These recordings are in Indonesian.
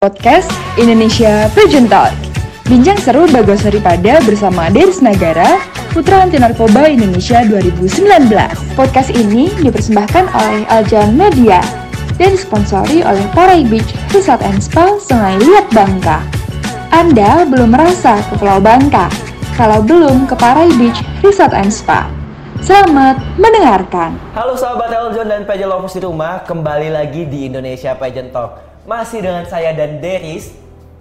Podcast Indonesia Pageant Talk. Bincang seru Bagos Pada bersama Deris Nagara, Putra Anti Narkoba Indonesia 2019. Podcast ini dipersembahkan oleh Aljan Media dan disponsori oleh Parai Beach Resort and Spa Sungai Liat Bangka. Anda belum merasa ke Pulau Bangka? Kalau belum ke Parai Beach Resort and Spa. Selamat mendengarkan. Halo sahabat Eljon dan pageant lovers di rumah, kembali lagi di Indonesia Pageant Talk. Masih dengan saya dan Deris.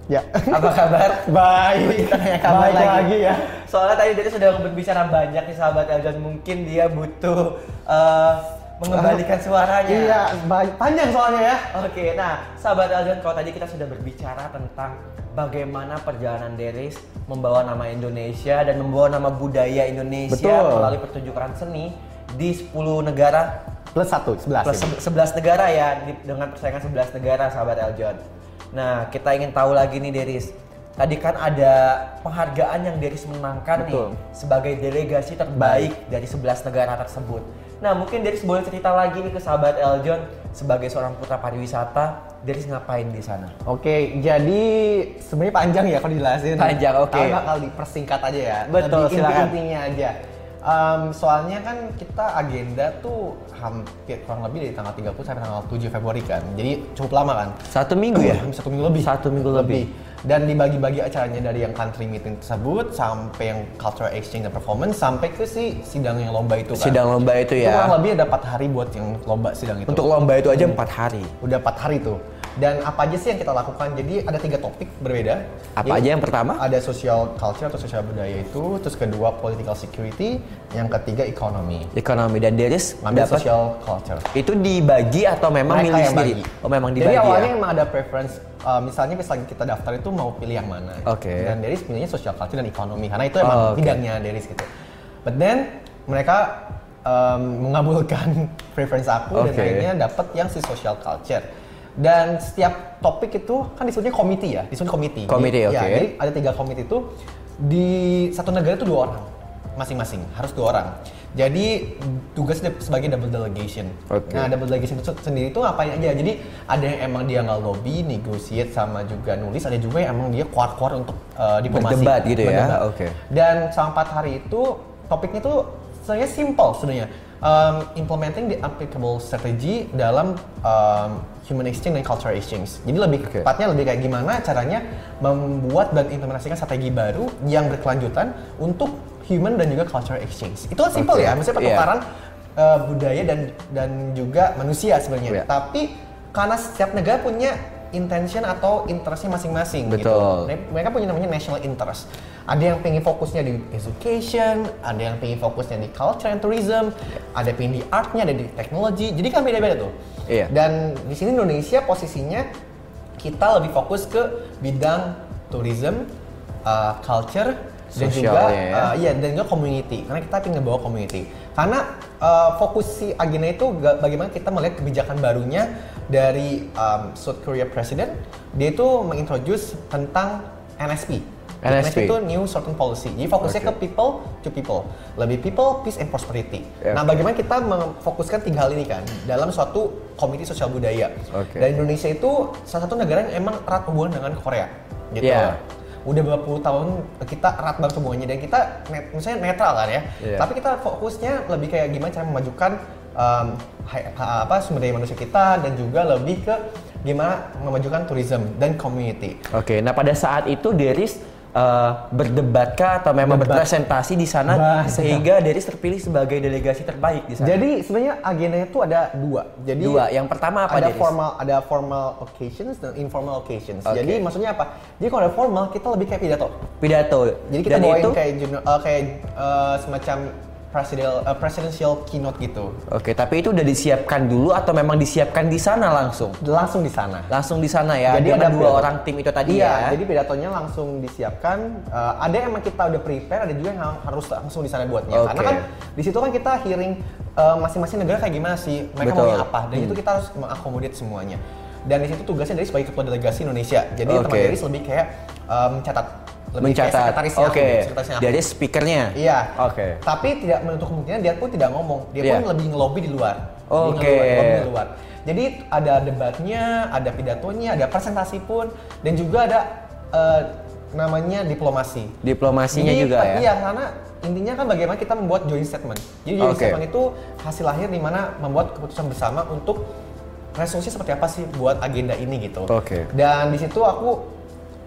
Ya. Apa kabar? Baik. Kabar Baik lagi. lagi ya. Soalnya tadi Deris sudah berbicara banyak nih sahabat Eljon. Mungkin dia butuh eh, mengembalikan suaranya. Iya, baik. Panjang soalnya ya. Oke, nah sahabat Eljon, kalau tadi kita sudah berbicara tentang bagaimana perjalanan Deris membawa nama Indonesia dan membawa nama budaya Indonesia Betul. melalui pertunjukan seni di 10 negara Plus satu, sebelas. plus ini. se- 11 negara ya dengan persaingan 11 negara sahabat Eljon. Nah, kita ingin tahu lagi nih Deris. Tadi kan ada penghargaan yang Deris menangkan nih Betul. sebagai delegasi terbaik dari 11 negara tersebut. Nah, mungkin Deris boleh cerita lagi nih ke sahabat Eljon sebagai seorang putra pariwisata, Deris ngapain di sana? Oke, jadi sebenarnya panjang ya kalau dijelasin. Panjang, oke. Tapi bakal dipersingkat aja ya. Betul, Lebih silakan. inti-intinya aja. Em, soalnya kan kita agenda tuh hampir kurang lebih dari tanggal 30 sampai tanggal 7 Februari kan. Jadi cukup lama kan. Satu minggu ya? Satu minggu lebih. Satu minggu lebih. Dan dibagi-bagi acaranya dari yang country meeting tersebut sampai yang cultural exchange dan performance sampai ke si sidang yang lomba itu kan. Sidang lomba itu Itu ya. kurang lebih ada 4 hari buat yang lomba sidang itu. Untuk lomba itu aja empat hari. Udah 4 hari tuh. Dan apa aja sih yang kita lakukan? Jadi ada tiga topik berbeda. Apa Jadi, aja yang pertama? Ada social culture atau sosial budaya itu, terus kedua political security, yang ketiga ekonomi. Ekonomi dan Deris Ngambil social culture. itu dibagi atau memang Mereka milih sendiri? bagi. Oh, memang Jadi dibagi awalnya ya. emang ada preference, uh, misalnya lagi kita daftar itu mau pilih yang mana. Oke. Dan Deris pilihnya social culture dan ekonomi, karena itu emang Oh, oke. bidangnya Deris gitu. But then mereka um, mengabulkan preference aku dan Oke. akhirnya dapat yang si social culture. Dan setiap topik itu kan disebutnya komite ya, disebut komite. Komite, ya, oke. jadi ada tiga komite itu di satu negara itu dua orang masing-masing harus dua orang. Jadi tugasnya sebagai double delegation. Oke. Nah double delegation itu sendiri itu ngapain aja? Jadi ada yang emang dia nggak lobby, negotiate sama juga nulis. Ada juga yang emang dia keluar-keluar untuk uh, diplomasi. Berdebat gitu ya? Berdebat. Oke. Dan selama empat hari itu topiknya tuh sebenarnya simple sebenarnya. Um, implementing the applicable strategy dalam um, human exchange dan cultural exchange. Jadi lebih Oke. tepatnya lebih kayak gimana caranya membuat dan implementasikan strategi baru yang berkelanjutan untuk human dan juga cultural exchange. Itu kan simple Oke. ya, maksudnya Iya. pertukaran uh, budaya dan dan juga manusia sebenarnya. Iya. Tapi karena setiap negara punya intention atau interestnya masing-masing gitu. Betul. Mereka punya namanya national interest. Ada yang pengen fokusnya di education, ada yang pengen fokusnya di culture and tourism, ada yang pengen di artnya, ada di teknologi. Jadi kan beda-beda tuh. Iya. Dan di sini Indonesia posisinya kita lebih fokus ke bidang tourism, uh, culture, dan juga ya. uh, iya dan juga community. Karena kita ingin ngebawa community. Karena uh, fokus si agenda itu ga- bagaimana kita melihat kebijakan barunya dari um, South Korea President. Dia itu mengintroduce tentang NSP. NSP. itu New Certain Policy. Jadi fokusnya Oke. ke people to people. Lebih people, peace and prosperity. Ya, Nah, bagaimana kita memfokuskan tiga hal ini kan dalam suatu komite sosial budaya. Oke. Dan Indonesia itu salah satu negara yang emang erat hubungan dengan Korea. Gitu. Iya. Udah beberapa puluh tahun kita erat banget hubungannya dan kita net, misalnya netral kan ya. Iya. Tapi kita fokusnya lebih kayak gimana cara memajukan um, hai- ha- apa sumber daya manusia kita dan juga lebih ke gimana memajukan tourism dan community. Oke, nah pada saat itu Deris eh, berdebatkah atau memang Debat. berpresentasi di sana Banyak. sehingga Deris terpilih sebagai delegasi terbaik di sana? Jadi sebenarnya agendanya itu ada dua. Jadi Dua. Yang pertama apa, ada Deris? formal ada formal occasions dan informal occasions. Oke. Jadi maksudnya apa? Jadi kalau ada formal kita lebih kayak pidato. Pidato. Jadi kita Dan bawain itu kayak eh, kayak eh, semacam presidential eh, presidential keynote gitu. Oke, tapi itu udah disiapkan dulu atau memang disiapkan di sana langsung? Langsung di sana. Langsung di sana ya. Jadi ada dua orang tim itu tadi iya, ya. jadi pidatonya langsung disiapkan. Eh, ada yang emang kita udah prepare, ada juga yang harus langsung di sana buatnya. Oke. Karena kan di situ kan kita hearing eh, masing-masing negara kayak gimana sih, mereka Betul. maunya apa, dan Hmm. itu kita harus mengakomodir semuanya. Dan di situ tugasnya dari sebagai ketua delegasi Indonesia. Jadi Oke. teman Deris lebih kayak mencatat, lebih Mencatat. sekretarisnya Oke. sekretarisnya aku. Dari speakernya. Iya. Oke. Tapi tidak menutup kemungkinan dia pun tidak ngomong. Dia Iya. pun lebih ngelobi di luar. Jadi Oke. ngeluar, lobby ngeluar. Jadi ada debatnya, ada pidatonya, ada presentasi pun, dan juga ada eh, namanya diplomasi. Diplomasinya Jadi, juga ya. Iya, karena intinya kan bagaimana kita membuat joint statement. Jadi joint Oke. statement itu hasil lahir di mana membuat keputusan bersama untuk resolusi seperti apa sih buat agenda ini gitu. Oke. Dan di situ aku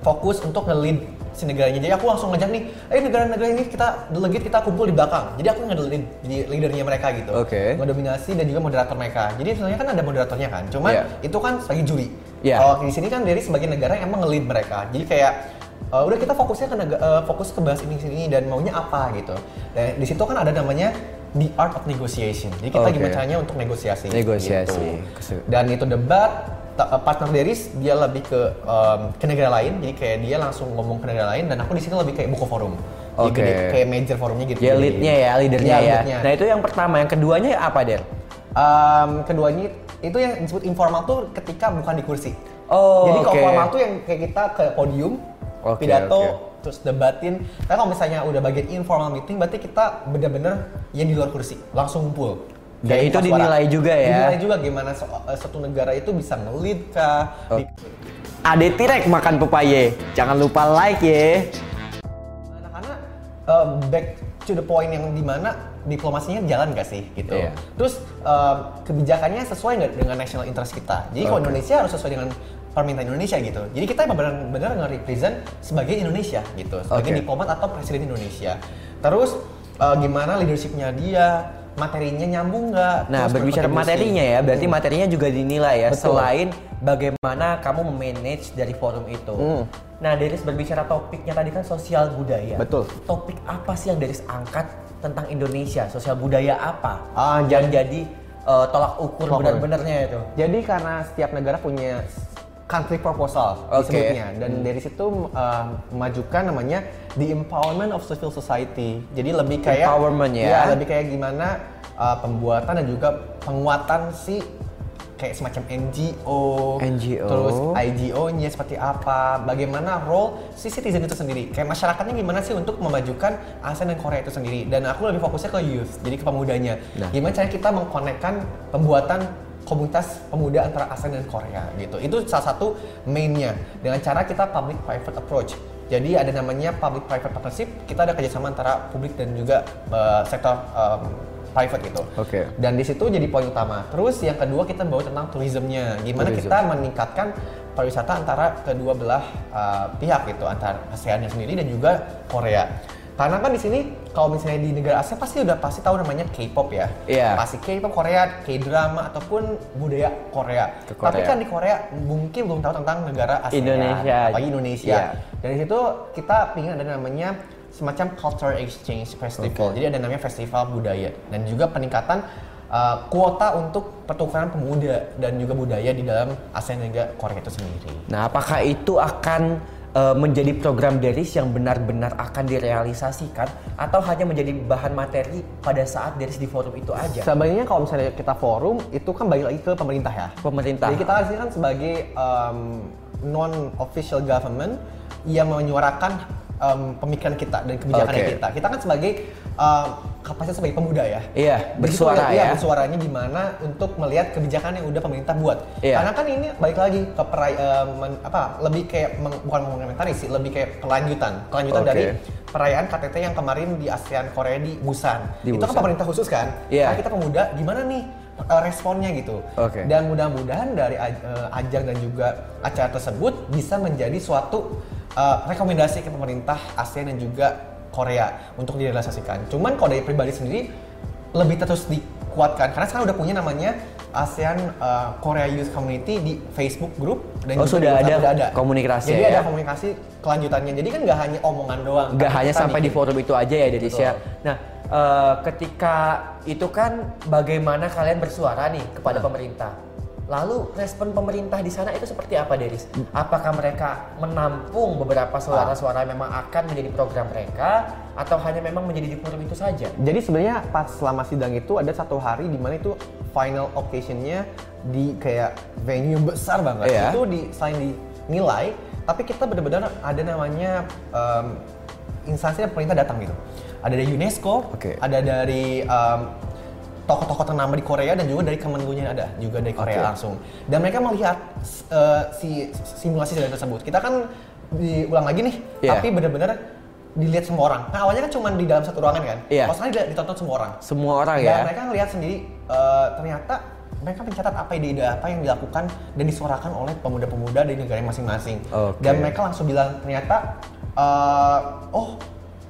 fokus untuk nge-lead si negaranya. Jadi aku langsung ngajak nih, eh negara-negara ini kita delegate kita kumpul di belakang. Jadi aku nge-lead di leadernya mereka gitu. Oke. Ngedominasi dan juga moderator mereka. Jadi sebenarnya kan ada moderatornya kan. Cuman Iya. itu kan sebagai juri. Iya. Kalau di sini kan dari sebagai negara yang emang nge-lead mereka. Jadi kayak uh, udah kita fokusnya ke uh, fokus ke bahas ini sini dan maunya apa gitu. Dan di situ kan ada namanya the art of negotiation. Jadi kita Oke. gimana caranya untuk negosiasi. Negosiasi. gitu. Dan itu debat partner Deris dia lebih ke um, ke negara lain. Jadi kayak dia langsung ngomong ke negara lain dan aku di sini lebih kayak buku forum. Jadi gede, kayak major forumnya gitu. Ya Jadi- leadnya ya, leadernya Iya, ya. leadnya. Nah itu yang pertama, yang keduanya apa Der? Um, keduanya itu yang disebut informal tuh ketika bukan di kursi. Oh, Jadi kalau oke. formal tuh yang kayak kita ke podium, Oke, pidato, oke. terus debatin. Tapi kalau misalnya udah bagian informal meeting, berarti kita bener-bener yang di luar kursi, langsung ngumpul. Dan itu dinilai juga ya? Dinilai juga gimana so- eh, satu negara itu bisa nge-lead kah, Oh. di- Ade Tirek makan pepaye. Jangan lupa like ya. Nah, karena uh, back to the point yang di mana diplomasinya jalan gak sih gitu. Iya. Terus uh, kebijakannya sesuai nggak dengan national interest kita. Jadi kalau. Indonesia harus sesuai dengan permintaan Indonesia gitu. Jadi kita emang benar-benar nge-represent sebagai Indonesia gitu, sebagai diplomat atau presiden Indonesia. Terus uh, gimana leadershipnya dia, materinya nyambung nggak? Nah, Terus berbicara materinya ya, berarti Hmm. materinya juga dinilai ya, Betul. selain bagaimana kamu memanage dari forum itu. Hmm. Nah, Deris berbicara topiknya tadi kan sosial budaya. Betul. Topik apa sih yang Deris angkat tentang Indonesia? Sosial budaya apa? Ah, yang jadi uh, tolak ukur benar-benarnya itu. Jadi karena setiap negara punya country proposal Oke. disebutnya dan dari situ uh, memajukan namanya the empowerment of civil society. Jadi lebih kayak Empowerment ya. Iya, lebih kayak gimana uh, pembuatan dan juga penguatan si kayak semacam NGO, NGO. terus IGO-nya seperti apa, bagaimana role si citizen itu sendiri, kayak masyarakatnya gimana sih untuk memajukan ASEAN dan Korea itu sendiri. Dan aku lebih fokusnya ke youth, jadi ke pemudanya. Nah. Gimana cara kita mengkonekkan pembuatan komunitas pemuda antara ASEAN dan Korea gitu. Itu salah satu mainnya dengan cara kita public private approach. Jadi ada namanya public private partnership. Kita ada kerjasama antara publik dan juga uh, sektor um, private gitu. Oke. Dan di situ jadi poin utama. Terus yang kedua kita bawa tentang turismenya. Gimana Tourism. kita meningkatkan pariwisata antara kedua belah uh, pihak gitu, antara ASEAN sendiri dan juga Korea. Karena kan di sini kalau misalnya di negara ASEAN pasti udah pasti tahu namanya K-pop ya. Iya. Pasti K-pop Korea, K-drama ataupun budaya Korea. Ke Korea. Tapi kan di Korea mungkin belum tahu tentang negara ASEAN. Indonesia. Apalagi Indonesia. Iya. Dari situ kita ingin ada namanya semacam culture exchange festival. Oke. Jadi ada namanya festival budaya dan juga peningkatan uh, kuota untuk pertukaran pemuda dan juga budaya di dalam ASEAN juga Korea itu sendiri. Nah, apakah itu akan uh, menjadi program Deris yang benar-benar akan direalisasikan atau hanya menjadi bahan materi pada saat Deris di forum itu aja? Sebenarnya kalau misalnya kita forum itu kan balik lagi ke pemerintah ya. Pemerintah. Jadi kita kan sebagai non official government yang menyuarakan um, pemikiran kita dan kebijakan Oke. kita. Kita kan sebagai um, kapasitas sebagai pemuda ya. Iya, bersuara iya, ya. bersuaranya gimana untuk melihat kebijakan yang udah pemerintah buat. Iya. Karena kan ini balik lagi ke perai, men- apa lebih kayak meng- bukan mengomentari sih, lebih kayak kelanjutan, kelanjutan Oke. dari perayaan KTT yang kemarin di ASEAN Korea di Busan. Di Itu Busan. kan pemerintah khusus kan? Iya. Nah, kita pemuda gimana nih eh, responnya gitu. Oke. Dan mudah-mudahan dari aj- eh, ajang dan juga acara tersebut bisa menjadi suatu eh, rekomendasi ke pemerintah ASEAN dan juga Korea untuk direalisasikan. Cuman kalau dari pribadi sendiri lebih terus dikuatkan karena sekarang udah punya namanya ASEAN uh, Korea Youth Community di Facebook group dan Oh, juga sudah di WhatsApp ada komunikasi Jadi ya? ada komunikasi kelanjutannya. Jadi kan nggak hanya omongan doang. Nggak hanya sampai di forum itu aja ya ya. Betul. Nah, eh, ketika itu kan bagaimana kalian bersuara nih kepada Nah. pemerintah. Lalu respon pemerintah di sana itu seperti apa Deris? Apakah mereka menampung beberapa suara-suara yang memang akan menjadi program mereka atau hanya memang menjadi di forum itu saja? Jadi sebenarnya pas selama sidang itu ada satu hari di mana itu final occasionnya di kayak venue besar banget. Iya. Itu di selain dinilai, tapi kita benar-benar ada namanya um, instansi yang pemerintah datang gitu. Ada dari UNESCO, Oke. ada dari um, tokoh-tokoh ternama di Korea dan juga dari Kemenlu-nya ada juga dari Korea Oke. langsung. Dan mereka melihat uh, si simulasi sedang tersebut. Kita kan diulang lagi nih, Iya. tapi benar-benar dilihat semua orang. Nah awalnya kan cuma di dalam satu ruangan kan, Iya. Kalau sekarang ditonton semua orang. Semua orang Dan ya. mereka ngelihat sendiri uh, ternyata mereka mencatat apa ide-ide apa yang dilakukan dan disuarakan oleh pemuda-pemuda dari negara masing-masing. Oke. Dan mereka langsung bilang ternyata uh, oh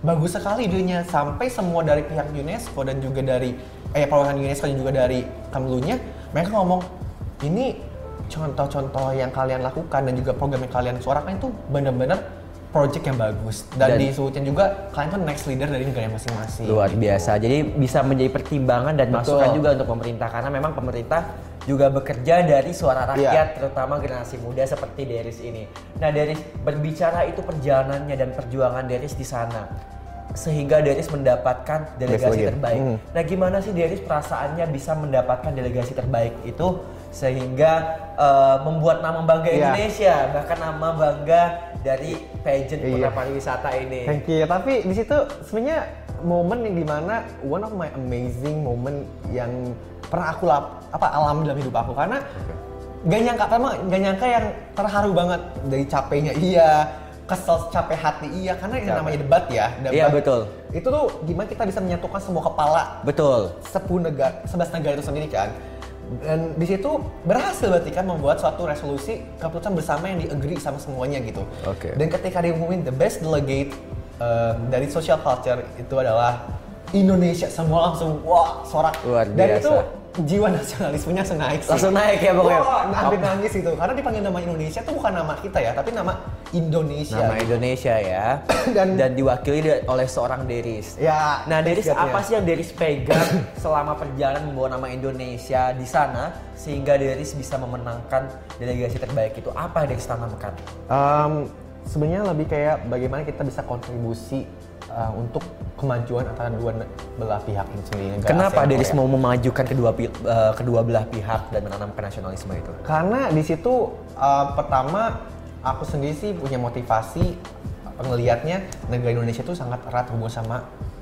bagus sekali idenya sampai semua dari pihak UNESCO dan juga dari eh perwakilan UNESCO dan juga dari Kemlunya mereka ngomong ini contoh-contoh yang kalian lakukan dan juga program yang kalian suarakan itu benar-benar project yang bagus dan, Dan- disebutkan juga kalian tuh next leader dari negara masing-masing. Luar gitu. biasa. Jadi bisa menjadi pertimbangan dan Betul. masukan juga untuk pemerintah karena memang pemerintah juga bekerja dari suara rakyat Iya. terutama generasi muda seperti Deris ini. Nah, Deris berbicara itu perjalanannya dan perjuangan Deris di sana sehingga Deris mendapatkan delegasi terbaik. Hmm. Nah, gimana sih Deris perasaannya bisa mendapatkan delegasi terbaik itu sehingga eh, membuat nama bangga Iya. Indonesia, bahkan nama bangga dari pageant Iya. Putra Pariwisata ini. Thank you. Tapi di situ sebenarnya momen yang di mana one of my amazing moment yang pernah aku lap, apa alami dalam hidup aku karena gak nyangka pertama gak nyangka yang terharu banget dari capeknya iya kesel capek hati iya karena yang namanya debat ya debat Iya, betul. itu tuh gimana kita bisa menyatukan semua kepala Betul. 10 negara, 11 negara itu sendiri kan. Dan di situ berhasil berarti kan membuat suatu resolusi keputusan bersama yang di agree sama semuanya gitu. Oke. Dan ketika diumumin the best delegate um, dari social culture itu adalah Indonesia semua langsung wah sorak. Luar Dan biasa. itu jiwa nasionalismenya naik sih. Langsung naik ya pokoknya. Wah, hampir nangis itu. Karena dipanggil nama Indonesia itu bukan nama kita ya, tapi nama Indonesia. Nama Indonesia ya. Dan- Dan, diwakili di- oleh seorang Deris. Ya, Nah, Deris apa sih yang Deris pegang selama perjalanan membawa nama Indonesia di sana sehingga Deris bisa memenangkan delegasi terbaik itu? Apa yang Deris tanamkan? Um, sebenarnya lebih kayak bagaimana kita bisa kontribusi uh, untuk kemajuan antara dua belah pihak itu sendiri. negara Kenapa ASEAN, Deris Korea. mau memajukan kedua eh, kedua belah pihak dan menanamkan nasionalisme itu? Karena di situ uh, pertama aku sendiri sih punya motivasi uh, ngelihatnya negara Indonesia itu sangat erat hubungan sama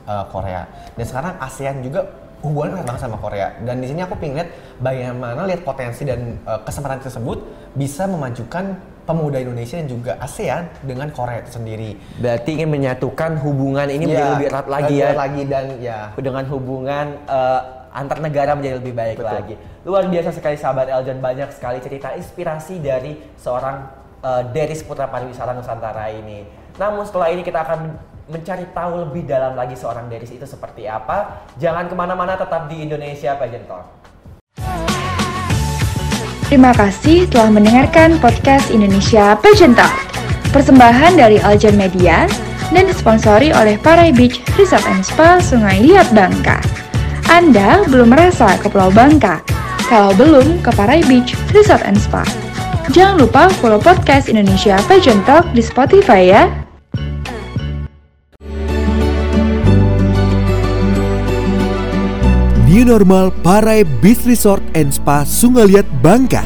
uh, Korea. Dan sekarang ASEAN juga hubungan erat banget sama Korea. Dan di sini aku pengen lihat bagaimana lihat potensi dan uh, kesempatan tersebut bisa memajukan pemuda Indonesia dan juga ASEAN dengan Korea itu sendiri. Berarti ingin menyatukan hubungan ini menjadi Iya, lebih erat lagi lebih ya. lagi dan ya dengan hubungan eh, antar negara menjadi lebih baik Betul. lagi. Luar biasa sekali sahabat Eljon banyak sekali cerita inspirasi dari seorang eh, Deris Putra Pariwisata Nusantara ini. Namun setelah ini kita akan men- mencari tahu lebih dalam lagi seorang Deris itu seperti apa. Jangan ke mana-mana tetap di Indonesia Pageant Talk. Terima kasih telah mendengarkan podcast Indonesia Pageant Talk. Persembahan dari Aljan Media dan disponsori oleh Parai Beach Resort and Spa Sungai Liat Bangka. Anda belum merasa ke Pulau Bangka? Kalau belum, ke Parai Beach Resort and Spa. Jangan lupa follow podcast Indonesia Pageant Talk di Spotify ya. New Normal Parai Beach Resort and Spa Sungaliat Bangka.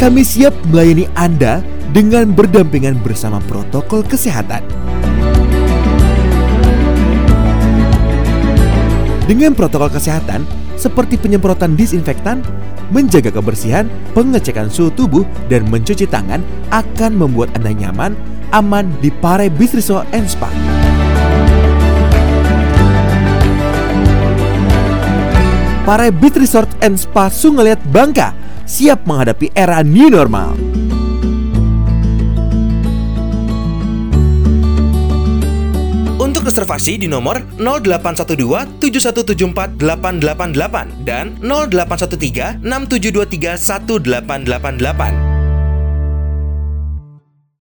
Kami siap melayani Anda dengan berdampingan bersama protokol kesehatan. Dengan protokol kesehatan seperti penyemprotan disinfektan, menjaga kebersihan, pengecekan suhu tubuh, dan mencuci tangan akan membuat Anda nyaman, aman di Parai Beach Resort and Spa. Parai Beach Resort and Spa Sungaliat Bangka siap menghadapi era new normal. Reservasi di nomor 0812 7174 888 dan 0813 6723 1888.